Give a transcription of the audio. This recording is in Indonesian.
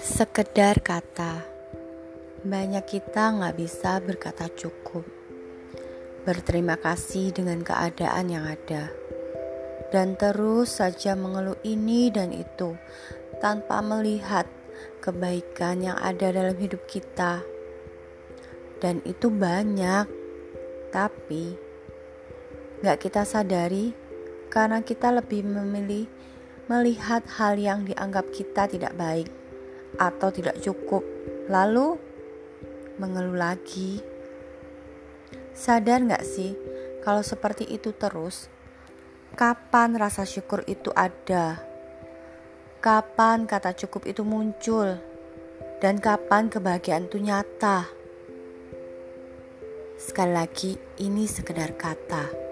Sekedar kata, banyak kita nggak bisa berkata cukup. Berterima kasih dengan keadaan yang ada, dan terus saja mengeluh ini dan itu tanpa melihat kebaikan yang ada dalam hidup kita. Dan itu banyak, tapi nggak kita sadari karena kita lebih memilih melihat hal yang dianggap kita tidak baik atau tidak cukup, lalu mengeluh lagi. Sadar gak sih kalau seperti itu terus? Kapan rasa syukur itu ada? Kapan kata cukup itu muncul? Dan kapan kebahagiaan itu nyata? Sekali lagi, ini sekedar kata.